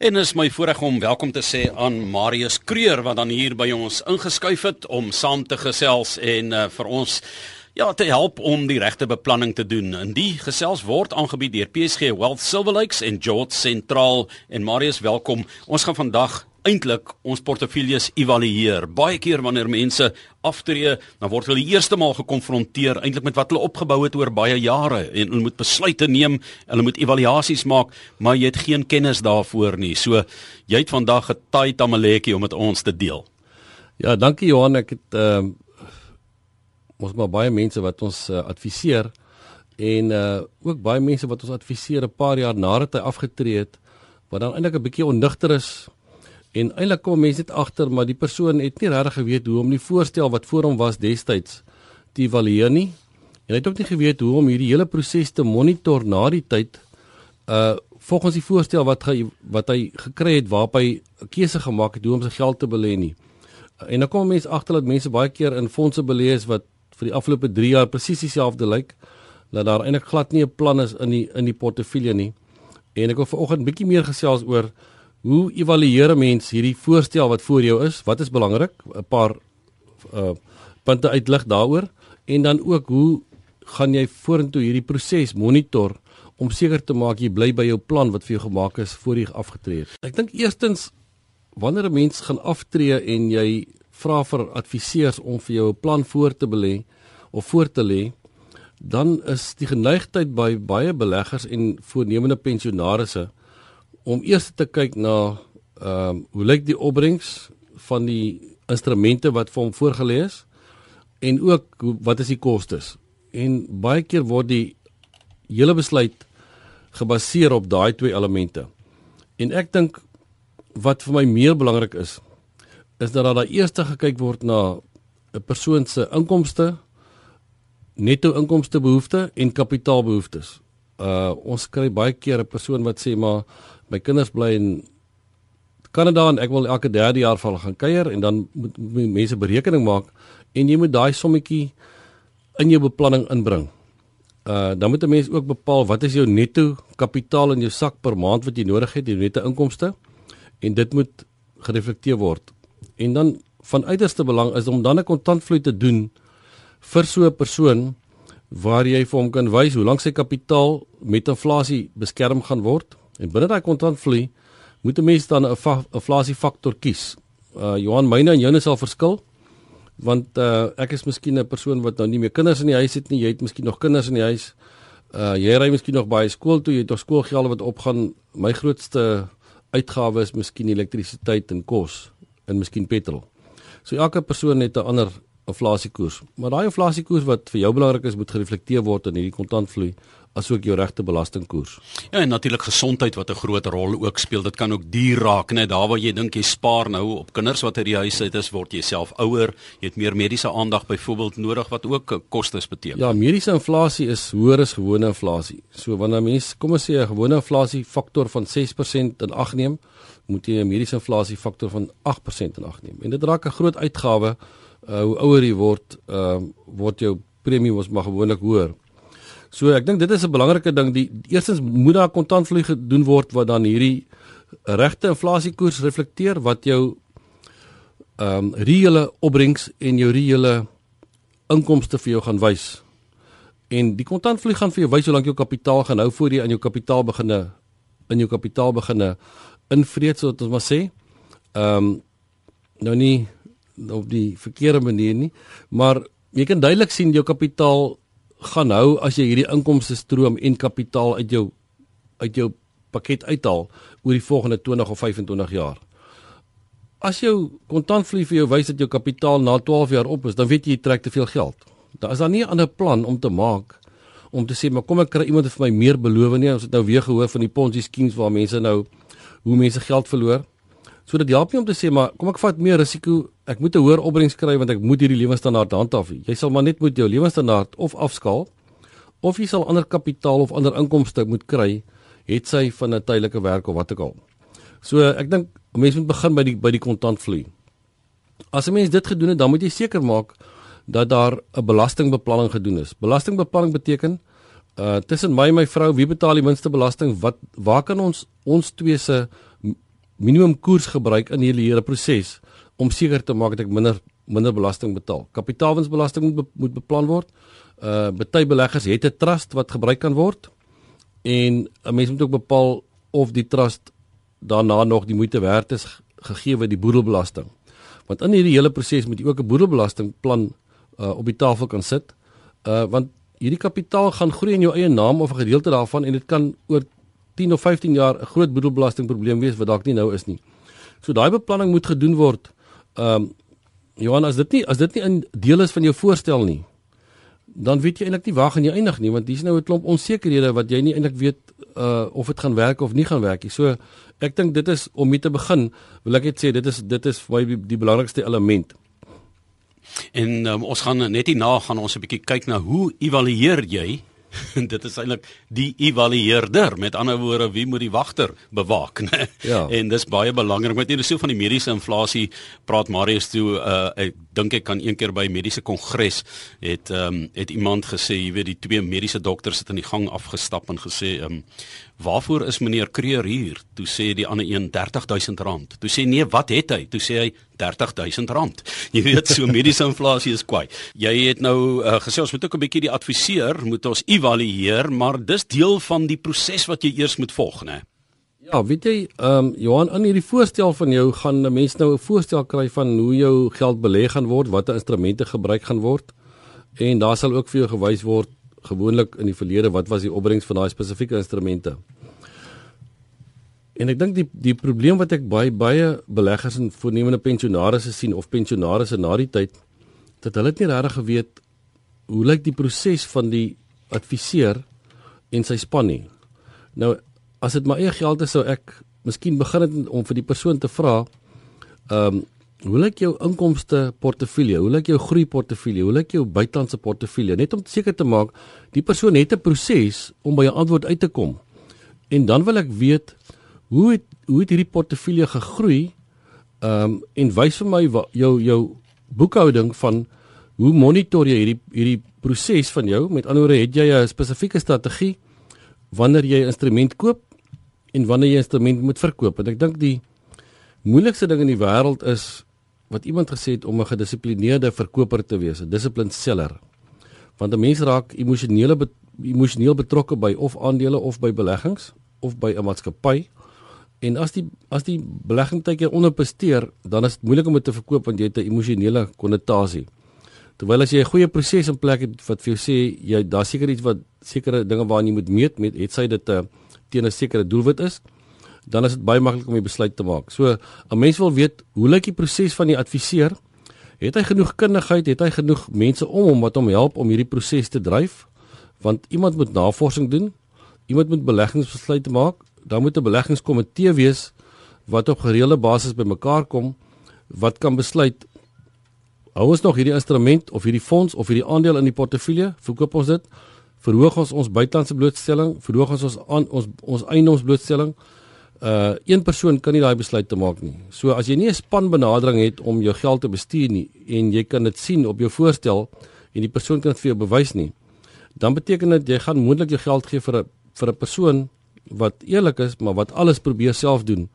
En is my voorreg om welkom te sê aan Marius Kreur wat dan hier by ons ingeskuif het om saam te gesels en uh, vir ons ja te help om die regte beplanning te doen. En die gesels word aangebied deur PSG Wealth Silver Lakes en George Sentraal en Marius welkom. Ons gaan vandag eintlik ons portefeuilles evalueer. Baie keer wanneer mense aftree, dan word hulle eerste maal gekonfronteer eintlik met wat hulle opgebou het oor baie jare en hulle moet besluite neem, hulle moet evaluasies maak, maar jy het geen kennis daarvoor nie. So jy het vandag 'n taai tamaletjie om met ons te deel. Ja, dankie Johan, ek het ehm uh, ons maar baie mense wat ons uh, adviseer en uh ook baie mense wat ons adviseer 'n paar jaar nadat hy afgetree het wat dan eintlik 'n bietjie ondigter is En eintlik kom mense net agter maar die persoon het nie regtig geweet hoe om die voorstel wat voor hom was destyds te evalueer nie. En hy het ook nie geweet hoe om hierdie hele proses te monitor na die tyd uh volgens die voorstel wat hy wat hy gekry het waarop hy 'n keuse gemaak het hoe om sy geld te belê nie. En dan kom mense agter dat mense baie keer in fondse belê is wat vir die afgelope 3 jaar presies dieselfde lyk dat daar eintlik glad nie 'n plan is in die in die portefeulje nie. En ek wil vanoggend bietjie meer gesels oor Hoe evalueer 'n mens hierdie voorstel wat voor jou is? Wat is belangrik? 'n Paar uh punte uitlig daaroor en dan ook hoe gaan jy vorentoe hierdie proses monitor om seker te maak jy bly by jou plan wat vir jou gemaak is voor jy afgetree het. Ek dink eerstens wanneer 'n mens gaan aftree en jy vra vir adviseurs om vir jou 'n plan voor te belê of voor te lê, dan is die geneigtheid by baie beleggers en voornemende pensionaarsse om eers te kyk na ehm uh, hoe lyk die opbrengs van die instrumente wat vir hom voorgelê is en ook hoe, wat is die kostes. En baie keer word die hele besluit gebaseer op daai twee elemente. En ek dink wat vir my meer belangrik is is dat daar eers gekyk word na 'n persoon se inkomste, netto inkomste behoeftes en kapitaalbehoeftes. Uh ons kry baie keer 'n persoon wat sê maar my kinders bly in Kanada en ek wil elke derde jaar van gaan kuier en dan moet mense berekening maak en jy moet daai sommetjie in jou beplanning inbring. Uh dan moet 'n mens ook bepaal wat is jou netto kapitaal in jou sak per maand wat jy nodig het, jou netto inkomste en dit moet gereflekteer word. En dan van uiterste belang is om dan 'n kontantvloei te doen vir so 'n persoon waar jy vir hom kan wys hoe lank sy kapitaal met inflasie beskerm gaan word En binne daai kontantvloei moet 'n mens dan 'n inflasie faktor kies. Uh Johan myne en joune sal verskil want uh ek is miskien 'n persoon wat nou nie meer kinders in die huis het nie. Jy het miskien nog kinders in die huis. Uh jy ry miskien nog baie skool toe, jy het nog skoolgelde wat opgaan. My grootste uitgawe is miskien elektrisiteit en kos en miskien petrol. So elke persoon het 'n ander inflasiekoers. Maar daai inflasiekoers wat vir jou belangrik is, moet gereflekteer word in hierdie kontantvloei asook jou regte belastingkoers. Ja, en natuurlik gesondheid wat 'n groot rol ook speel. Dit kan ook duur raak, net daar waar jy dink jy spaar nou op kinders wat uit die huis uit is, word jy self ouer, jy het meer mediese aandag byvoorbeeld nodig wat ook kostes beteken. Ja, mediese inflasie is hoër as gewone inflasie. So wanneer mens kom ons sê 'n gewone inflasie faktor van 6% in ag neem, moet jy 'n mediese inflasie faktor van 8% in ag neem. En dit raak 'n groot uitgawe uh, hoe ouer jy word, ehm uh, word jou premie mos maar gewoonlik hoër. So ek dink dit is 'n belangrike ding. Die eerstens moet daar kontantvloei gedoen word wat dan hierdie regte inflasiekoers reflekteer wat jou ehm um, reële opbrengs en jou reële inkomste vir jou gaan wys. En die kontantvloei gaan vir jou wys hoe lank jou kapitaal gaan hou voor jy aan jou kapitaal beginne in jou kapitaal beginne invreet soos ons maar sê. Ehm um, nou nie op die verkeerde manier nie, maar jy kan duidelik sien jou kapitaal gaan hou as jy hierdie inkomste stroom en kapitaal uit jou uit jou pakket uithaal oor die volgende 20 of 25 jaar. As jou kontantvloei vir jou wys dat jou kapitaal na 12 jaar op is, dan weet jy jy trek te veel geld. Daar is daar nie 'n ander plan om te maak om te sê maar kom ek kry iemand wat vir my meer beloof nie. Ons het nou weer gehoor van die Ponzi schemes waar mense nou hoe mense geld verloor. So dit help nie om te sê maar kom ek vat meer risiko. Ek moet 'n hoër opbrengs kry want ek moet hierdie lewensstandaard handhaaf. Jy sal maar net moet jou lewensstandaard of afskaal of jy sal ander kapitaal of ander inkomste moet kry het sy van 'n tydelike werk of wat ook al. So ek dink mense moet begin by die by die kontantvloei. As 'n mens dit gedoen het, dan moet jy seker maak dat daar 'n belastingbeplanning gedoen is. Belastingbeplanning beteken uh tussen my en my vrou, wie betaal die minste belasting? Wat waar kan ons ons twee se minimum koers gebruik in hierdie hele proses om seker te maak dat ek minder minder belasting betaal. Kapitaalwinsbelasting moet be, moet beplan word. Uh baie beleggers het 'n trust wat gebruik kan word en 'n mens moet ook bepaal of die trust daarna nog die moeite werd is gegee word die boedelbelasting. Want in hierdie hele proses moet jy ook 'n boedelbelastingplan uh op die tafel kan sit. Uh want hierdie kapitaal gaan groei in jou eie naam of 'n gedeelte daarvan en dit kan oor 10 of 15 jaar 'n groot boedelbelastingprobleem wees wat dalk nie nou is nie. So daai beplanning moet gedoen word. Um Johan, as dit nie as dit nie 'n deel is van jou voorstel nie, dan weet jy eintlik nie waar gaan jy eindig nie, want hier's nou 'n klomp onsekerhede wat jy nie eintlik weet uh of dit gaan werk of nie gaan werk nie. So ek dink dit is om mee te begin, wil ek net sê dit is dit is vir my die, die belangrikste element. En um, ons gaan net hierna gaan ons 'n bietjie kyk na hoe evalueer jy dit is eintlik die evalueerder. Met ander woorde wie moet die wagter bewaak nê ja. en dis baie belangrik met nie so van die mediese inflasie praat Marius toe uh, ek dink ek kan een keer by mediese kongres het um, het iemand gesê jy weet die twee mediese dokters het in die gang afgestap en gesê um, waarvoor is meneer Kreer hier? Toe sê die ander een 30000 rand. Toe sê nee wat het hy? Toe sê hy 30000 rand jy weet so mediese inflasie is kwai jy het nou uh, gesê ons moet ook 'n bietjie die adviseer moet ons evalueer maar dis deel van die proses wat jy eers moet volg nê Ja, weet jy, ehm um, Johan, in hierdie voorstel van jou gaan 'n mens nou 'n voorstel kry van hoe jou geld belê gaan word, watter instrumente gebruik gaan word. En daar sal ook vir jou gewys word gewoonlik in die verlede wat was die opbrengs van daai spesifieke instrumente. En ek dink die die probleem wat ek baie baie beleggers en voornemende pensionaarsse sien of pensionaarsse na die tyd dat hulle nie regtig geweet hoe lyk die proses van die adviseur en sy span nie. Nou as dit my eie geld is sou ek miskien begin het om vir die persoon te vra ehm um, hoe lyk jou inkomste portefeulje? Hoe lyk jou groei portefeulje hoe lyk jou buitelandse portefeulje? Net om seker te maak die persoon het 'n proses om by 'n antwoord uit te kom. En dan wil ek weet hoe het hoe het hierdie portefeulje gegroei ehm um, en wys vir my wat, jou jou boekhouding van hoe monitor jy hierdie hierdie proses van jou met ander woorde het jy 'n spesifieke strategie wanneer jy 'n instrument koop en wanneer jy 'n instrument moet verkoop. En ek dink die moeilikste ding in die wêreld is wat iemand gesê het om 'n gedissiplineerde verkoper te wees, 'n disciplined seller. Want 'n mens raak emosionele emosioneel betrokke by of aandele of by beleggings of by 'n maatskappy. En as die as die belegging tydjie onderpresteer, dan is dit moeilik om dit te verkoop want jy het 'n emosionele konnotasie. Terwyl as jy 'n goeie proses in plek het wat vir jou sê jy daar seker iets wat sekere dinge waaraan jy moet meet met het sy dit 'n uh, teen 'n sekere doelwit is, dan is dit baie maklik om 'n besluit te maak. So 'n mens wil weet hoe lyk die proses van die adviseur? Het hy genoeg kundigheid? Het hy genoeg mense om hom wat hom help om hierdie proses te dryf? Want iemand moet navorsing doen. Iemand moet beleggingsbesluite maak. Daar moet 'n beleggingskomitee wees wat op gereelde basis bymekaar kom wat kan besluit hou ons nog hierdie instrument of hierdie fonds of hierdie aandeel in die portefeulje, verkoop ons dit verhoog ons ons buitelandse blootstelling, verhoog ons ons aan ons ons eiendomsblootstelling. Uh een persoon kan nie daai besluit te maak nie. So as jy nie 'n span benadering het om jou geld te bestuur nie en jy kan dit sien op jou voorstel en die persoon kan dit vir jou bewys nie, dan beteken dit jy gaan moontlik jou geld gee vir 'n vir 'n persoon wat eerlik is, maar wat alles probeer self doen.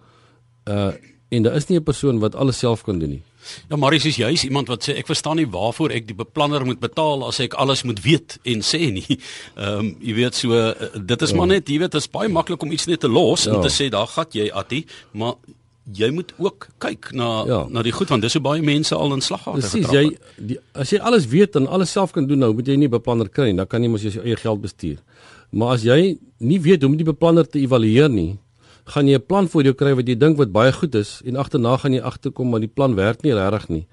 Uh en daar is nie 'n persoon wat alles self kan doen nie. Ja, Marius is juis iemand wat sê ek verstaan nie waarvoor ek die beplanner moet betaal as ek alles moet weet en sê nie. Ehm um, jy weet so uh, dit is ja. maar net jy weet dit is baie maklik om iets net te los ja. en te sê daar gat jy Attie, maar jy moet ook kyk na ja. na die goed want dis hoe baie mense al in slag gehad het. Presies, jy die, as jy alles weet en alles self kan doen nou, moet jy nie beplanner kry nie, dan kan jy mos jou eie geld bestuur. Maar as jy nie weet hoe om die beplanner te evalueer nie, gaan jy 'n plan vir jou kry wat jy dink wat baie goed is en agterna gaan jy agterkom maar die plan werk nie regtig nie.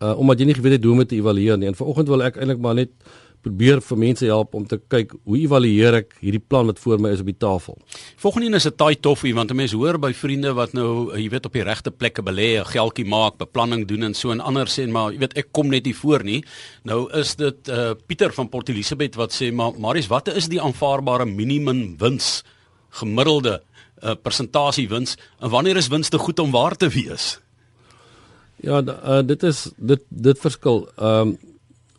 Uh omdat jy nie geweet het hoe om dit te evalueer nie. En vanoggend wil ek eintlik maar net probeer vir mense help om te kyk hoe evalueer ek hierdie plan wat voor my is op die tafel. Volgende een is 'n taai toffie want mense hoor by vriende wat nou jy weet op die regte plekke belê, 'n geldjie maak, beplanning doen en so en ander sê maar jy weet ek kom net nie voor nie. Nou is dit uh Pieter van Port Elizabeth wat sê maar Marius, wat is die aanvaarbare minimum wins gemiddelde 'n uh, persentasie wins en wanneer is wins te goed om waar te wees? Ja, uh, dit is dit dit verskil. Ehm um,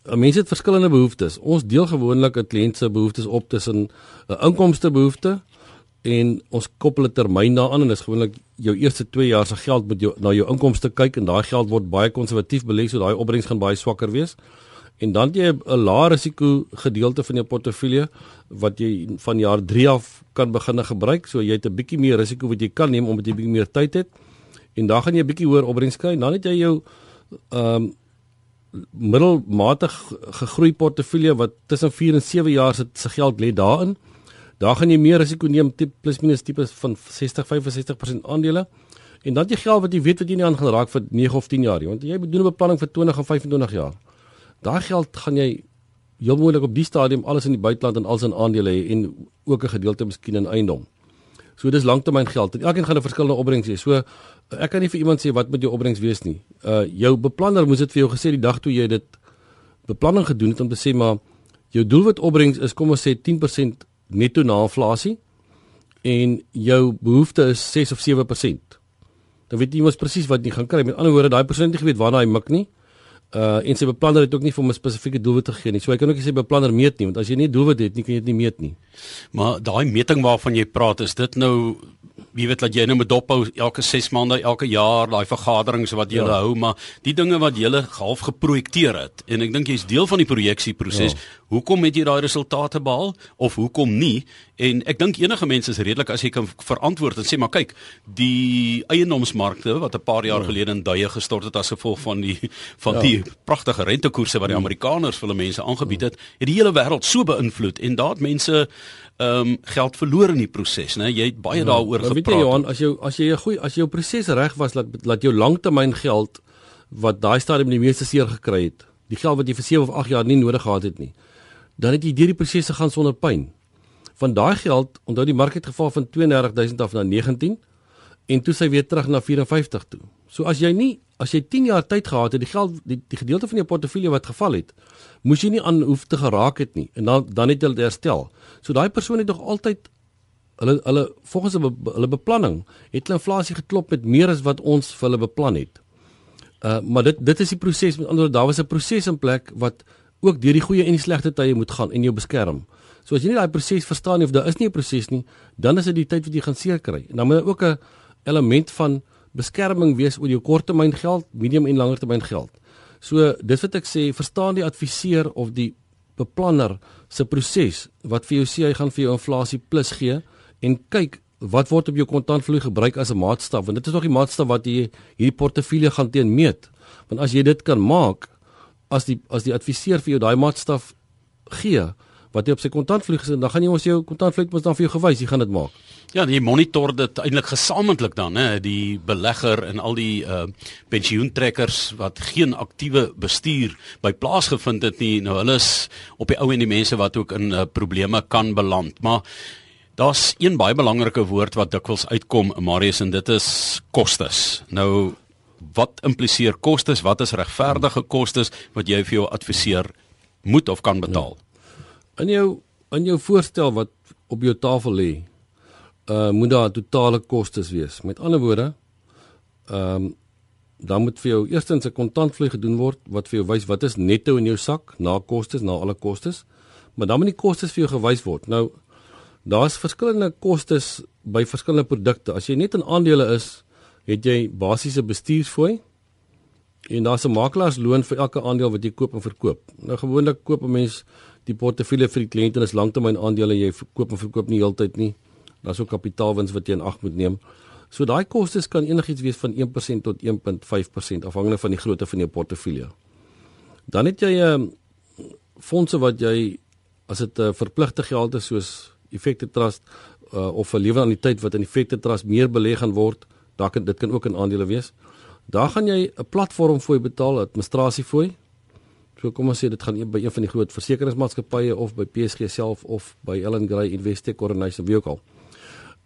mense het verskillende behoeftes. Ons deel gewoonlik 'n kliënt se behoeftes op tussen 'n uh, inkomste behoefte en ons koppel 'n termyn daaraan en dit is gewoonlik jou eerste 2 jaar se geld moet jou na jou inkomste kyk en daai geld word baie konservatief belê so daai opbrengs gaan baie swakker wees. En dan jy 'n lae risiko gedeelte van jou portefeulje wat jy van jaar 3 af kan begin gebruik. So jy het 'n bietjie meer risiko wat jy kan neem omdat jy bietjie meer tyd het. En dan gaan jy 'n bietjie hoër opbrengs kry. Dan het jy jou ehm um, middelmatig gegroei portefeulje wat tussen 4 en 7 jaar se se geld lê daarin. Daar gaan jy meer risiko neem plus minus tipe van 60 65% aandele. En dan jy geld wat jy weet wat jy nie aan gaan raak vir 9 of 10 jaar nie, want jy doen 'n beplanning vir 20 of 25 jaar. Daai geld gaan jy heel moontlik op die stadium alles in die buiteland en alles in aandele hê en ook 'n gedeelte miskien in eiendom. So dis langtermyn geld. Elkeen gaan 'n verskillende opbrengs hê. So ek kan nie vir iemand sê wat moet jou opbrengs wees nie. Uh jou beplanner moes dit vir jou gesê die dag toe jy dit beplanning gedoen het om te sê maar jou doelwit opbrengs is kom ons sê 10% netto na inflasie en jou behoefte is 6 of 7%. Dan weet jy mos presies wat jy gaan kry. Met ander woorde, daai persoon het nie geweet waarna hy mik nie. Uh en sy beplanner het ook nie vir 'n spesifieke doelwit gegee nie. So hy kan ook nie sy beplanner meet nie, want as jy nie doelwit het nie, kan jy dit nie meet nie. Maar daai meting waarvan jy praat, is dit nou wie weet dat jy nou met dophou elke 6 maande, elke jaar daai vergaderings wat jy ja. hou, maar die dinge wat jy half geprojekteer het en ek dink jy's deel van die projeksieproses. Ja. Hoekom het jy daai resultate behaal of hoekom nie? En ek dink enige mens is redelik as jy kan verantwoord en sê maar kyk, die eiendomsmarkte wat 'n paar jaar ja. gelede in duie gestort het as gevolg van die van ja. die pragtige rentekoerse wat die hmm. Amerikaners vir hulle mense aangebied het, het die hele wêreld so beïnvloed en het mense ehm um, geld verloor in die proses, né? Jy het baie ja, daaroor gepraat. Weet jy Johan, as jy as jy 'n goeie as jou proses reg was laat laat jou langtermyn geld wat daai stadium die meeste seer gekry het, die geld wat jy vir 7 of 8 jaar nie nodig gehad het nie, dan het jy deur die proses gegaan sonder pyn. Van daai geld, onthou die mark het geval van 32000 af na 19 en toe sy weer terug na 54 toe. So as jy nie as jy 10 jaar tyd gehad het, die geld die, die gedeelte van jou portefeulje wat geval het, moes jy nie aan hoef te geraak het nie en dan dan het hulle herstel. So daai persoon het nog altyd hulle hulle volgens hulle, hulle beplanning het hulle inflasie geklop met meer as wat ons vir hulle beplan het. Uh maar dit dit is die proses met ander daar was 'n proses in plek wat ook deur die goeie en die slegte tye moet gaan en jou beskerm. So as jy nie daai proses verstaan nie of daar is nie 'n proses nie, dan is dit die tyd wat jy gaan seer kry. En dan moet daar ook 'n element van beskerming wees oor jou korttermyn geld, medium en langtermyn geld. So dis wat ek sê, verstaan die adviseur of die beplanner se proses wat vir jou sê hy gaan vir jou inflasie plus gee en kyk wat word op jou kontantvloei gebruik as 'n maatstaf want dit is nog die maatstaf wat jy hierdie portefeulje gaan teen meet. Want as jy dit kan maak as die as die adviseur vir jou daai maatstaf gee wat jy op sy kontantvloei gesit, dan gaan jy ons jou kontantvloei mos dan vir jou gewys, jy gaan dit maak. Ja, jy monitor dit eintlik gesamentlik dan, hè, die belegger en al die uh pensioentrekkers wat geen aktiewe bestuur by plaasgevind het nie. Nou hulle is op die ou en die mense wat ook in uh, probleme kan beland. Maar daar's een baie belangrike woord wat dikwels uitkom, Marius, en dit is kostes. Nou wat impliseer kostes? Wat is regverdige kostes wat jy vir jou adviseur moet of kan betaal? In jou in jou voorstel wat op jou tafel lê, uh moet daar totale kostes wees. Met ander woorde, ehm um, dan moet vir jou eerstens 'n kontantvloei gedoen word wat vir jou wys wat is netto in jou sak na kostes, na alle kostes. Maar dan moet die kostes vir jou gewys word. Nou daar's verskillende kostes by verskillende produkte. As jy net in aandele is, het jy basiese bestuursfooi en daar's 'n makelaarsloon vir elke aandeel wat jy koop en verkoop. Nou gewoonlik koop 'n mens die portefeulje vir die kliënt en is langtermyn aandele jy verkoop en verkoop nie heeltyd nie. Daar's ook kapitaalwins wat jy in ag moet neem. So daai kostes kan enigiets wees van 1% tot 1.5% afhangende van die grootte van jou portefeulje. Dan het jy 'n um, ehm, fondse wat jy as dit 'n uh, verpligte geld is soos effekte trust uh, of 'n lewensaniteit wat in effekte trust meer belê gaan word, daar kan dit kan ook in aandele wees. Daar gaan jy 'n platform fooi betaal, administrasie fooi. So kom ons sê dit gaan by een van die groot versekeringsmaatskappye of by PSG self of by Ellen Gray Investec Coronation wie ook al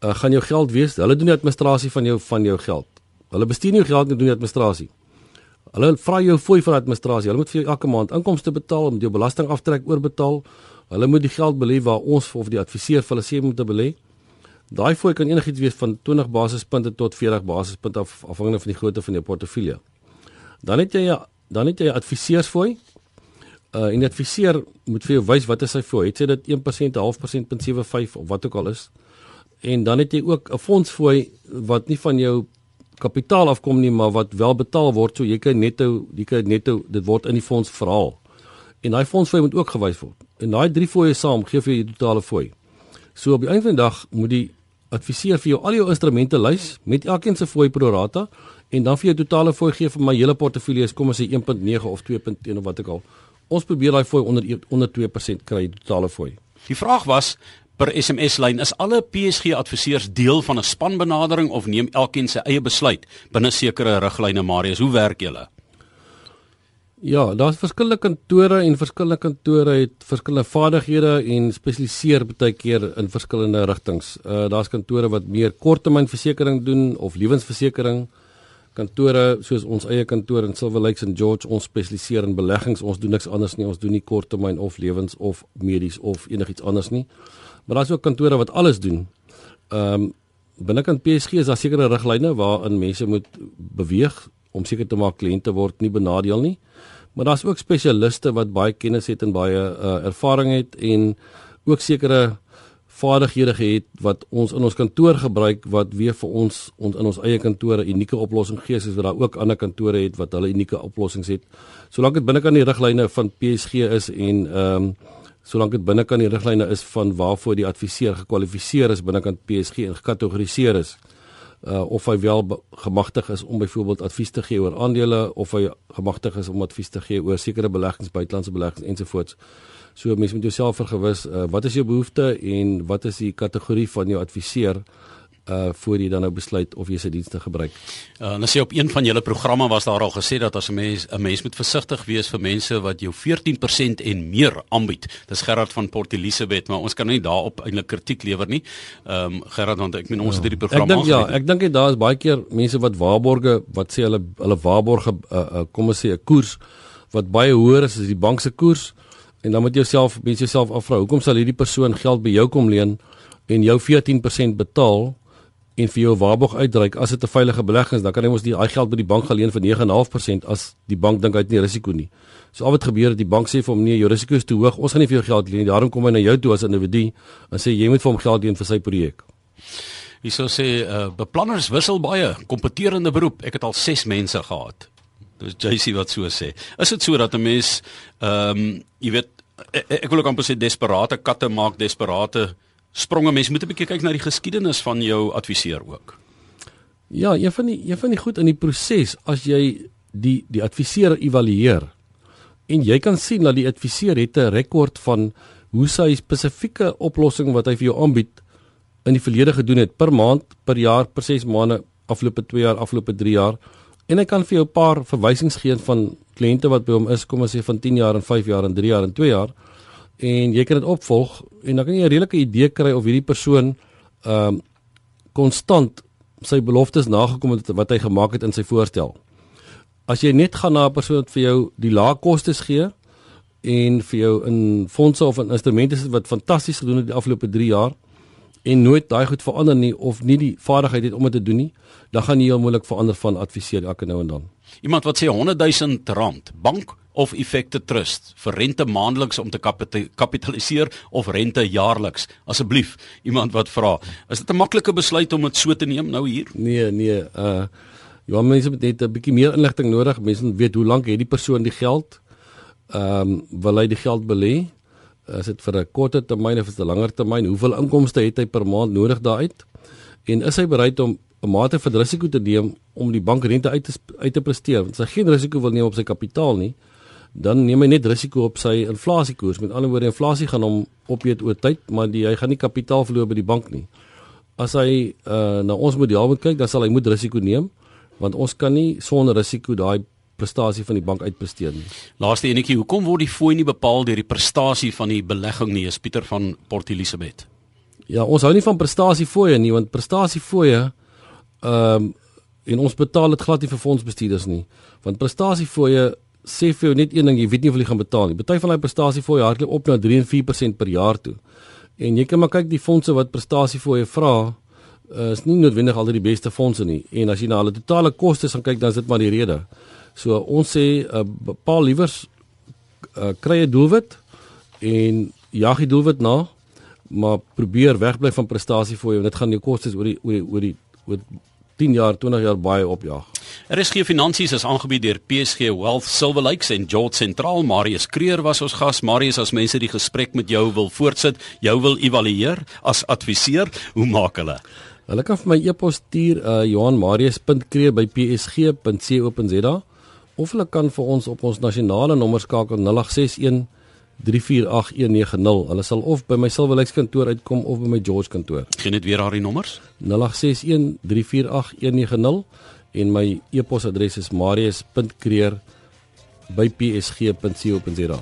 uh, gaan jou geld wees. Hulle doen die administrasie van jou van jou geld. Hulle bestuur jou geld nie, doen die administrasie. Hulle vra jou fooi vir administrasie. Hulle moet vir jou elke maand inkomste betaal, om jou belastingaftrek oorbetaal. Hulle moet die geld belê waar ons of die adviseur vir hulle sê moet belê. Daai fooi kan enigiets wees van 20 basispunte tot 40 basispunte af, afhangende van die grootte van jou portefeulje. Dan het jy dan het jy adviseursfooi. Uh en die adviseur moet vir jou wys wat is sy fooi. Het sy dit 1%, 0.5%, 0.75 of wat ook al is en dan het jy ook 'n fondsfooi wat nie van jou kapitaal afkom nie, maar wat wel betaal word, so jy kan netto, jy kan netto dit word in die fonds verhaal. En daai fondsfooi moet ook gewys word. En daai drie fooie saam gee vir jou die totale fooi. So op die einde van die dag moet die adviseer vir jou al jou instrumente lys met elkeen se fooi pro rata en dan vir jou totale fooi gee vir my hele portefeulje is kom ons sê 1.9 of 2.1 of wat ek al. Ons probeer daai fooi onder onder 2% kry totale fooi. Die vraag was per SMS lyn is alle PSG adviseurs deel van 'n spanbenadering of neem elkeen sy eie besluit binne sekere riglyne Marius hoe werk julle Ja, daar's verskillende kantore en verskillende kantore het verskillende vaardighede en spesialiseer baie keer in verskillende rigtings. Uh daar's kantore wat meer korttermynversekering doen of lewensversekering. Kantore soos ons eie kantoor in Silver Lakes en George, ons spesialiseer in beleggings. Ons doen niks anders nie. Ons doen nie korttermyn of lewens of medies of enigiets anders nie. Maar daar's ook kantore wat alles doen. Ehm um, binnekant PSG is daar sekere riglyne waarin mense moet beweeg om seker te maak kliënte word nie benadeel nie. Maar daar's ook spesialiste wat baie kennis het en baie uh, ervaring het en ook sekere vaardighede het wat ons in ons kantoor gebruik wat weer vir ons ons in ons eie kantore unieke oplossing gee soos wat daar ook ander kantore het wat hulle unieke oplossings het. Solank dit binnekant die riglyne van PSG is en ehm um, solank dit binnekant die riglyne is van waarvoor die adviseur gekwalifiseer is binnekant PSG en gekategoriseer is uh, of hy wel gemagtig is om byvoorbeeld advies te gee oor aandele of hy gemagtig is om advies te gee oor sekere beleggings, buitelandse beleggings ensovoorts. So mense moet jouself vergewis, uh, wat is jou behoefte en wat is die kategorie van jou adviseur uh voor jy dan nou besluit of jy sy dienste gebruik. Uh as jy op een van julle programme was daar al gesê dat as 'n mens 'n mens moet versigtig wees vir mense wat jou 14% en meer aanbied. Dis Gerard van Port Elizabeth, maar ons kan nie daarop eintlik kritiek lewer nie. Ehm um, Gerard want ek meen ons ja. het hierdie program Ek dink ja, ek dink daar is baie keer mense wat waarborge wat sê hulle hulle waarborge uh, uh, kom ons sê 'n koers wat baie hoër is as die bank se koers en dan moet jy jouself mense jouself afvra, hoekom sal hierdie persoon geld by jou kom leen en jou 14% betaal? en vir jou waarborg uitreik as dit 'n veilige belegging is, dan kan jy mos die daai geld by die bank geleen vir 9.5% as die bank dink hy het nie risiko nie. So al wat gebeur het die bank sê vir hom nee, jou risiko is te hoog, ons gaan nie vir jou geld leen nie. Daarom kom hy na jou toe as individu en sê jy moet vir hom geld leen vir sy projek. Hierso sê uh, beplanners wissel baie, kompeterende beroep. Ek het al 6 mense gehad. Dis JC wat so sê. Is dit so dat 'n mens ehm um, jy weet ek, ek wil ook amper sê desperate katte maak desperate spronge mens moet 'n bietjie kyk na die geskiedenis van jou adviseur ook. Ja, een van die een van die goed in die proses as jy die die adviseur evalueer en jy kan sien dat die adviseur het 'n rekord van hoe sy spesifieke oplossing wat hy vir jou aanbied in die verlede gedoen het per maand, per jaar, per 6 maande, afgelope 2 jaar, afgelope 3 jaar en hy kan vir jou 'n paar verwysings gee van kliënte wat by hom is, kom ons sê van 10 jaar en 5 jaar en 3 jaar en 2 jaar en jy kan dit opvolg en dan kan jy 'n redelike idee kry of hierdie persoon ehm um, konstant sy beloftes nagekom het wat hy gemaak het in sy voorstel. As jy net gaan na 'n persoon wat vir jou die lae kostes gee en vir jou in fondse of in instrumente sit wat fantasties gedoen het die afgelope 3 jaar en nooit daai goed verander nie of nie die vaardigheid het om dit te doen nie, dan gaan jy heel moontlik verander van adviseer elke nou en dan. Iemand wat sê 100 000 rand bank of effekte trust vir rente maandeliks om te kapitaliseer of rente jaarliks. Asseblief iemand wat vra is dit 'n maklike besluit om dit so te neem nou hier? Nee nee uh ja mense het 'n bietjie meer inligting nodig. Mense weet hoe lank het die persoon die geld? Ehm um, wil hy die geld belê is dit vir 'n korter termyn of is dit 'n langer termyn hoeveel inkomste het hy per maand nodig daaruit en is hy bereid om 'n mate van risiko te neem om die bankrente uit te uit te presteer want as hy geen risiko wil neem op sy kapitaal nie dan neem hy net risiko op sy inflasiekoers. Met ander woorde, inflasie gaan hom opeet oor tyd, maar die, hy gaan nie kapitaal verloor by die bank nie. As hy uh, na ons model moet kyk, dan sal hy moet risiko neem, want ons kan nie sonder risiko daai prestasie van die bank uitpresteer nie. Laaste enetjie, hoekom word die fooi nie bepaal deur die prestasie van die belegging nie? Is Pieter van Port Elizabeth. Ja, ons hou nie van prestasiefooie nie, want prestasiefooie ehm um, en ons betaal dit glad nie vir fondsbestuurders nie. Want prestasiefooie sê vir jou net een ding, jy weet nie of jy gaan betaal nie. Party van daai prestasie jou hardloop op na 3 en 4% per jaar toe. En jy kan maar kyk die fondse wat prestasie jou vra, uh, is nie noodwendig altyd die beste fondse nie. En as jy na hulle totale kostes gaan kyk, dan is dit maar die rede. So ons sê 'n uh, bepaal liewers uh, kry 'n doelwit en jag die doelwit na. maar probeer wegbly van prestasie vir jou en dit gaan jou kostes oor die oor die oor die oor 10 jaar, 20 jaar baie opjaag. RSG Finansies is aangebied deur PSG Wealth Silver Lakes en George Sentraal. Marius Kreer was ons gas. Marius, as mense die gesprek met jou wil voortsit, jou wil evalueer as adviseur, hoe maak hulle? Hulle kan vir my e-pos stuur uh Johanmarius.kreer@psg.co.za of hulle kan vir ons op ons nasionale nommer skakel 0861 388190. Hulle sal of by my Silver Lakes kantoor uitkom of by my George kantoor. Geen net weer daardie nommers? 0861 388190 en my e-posadres is marius.kreer@psg.co.za.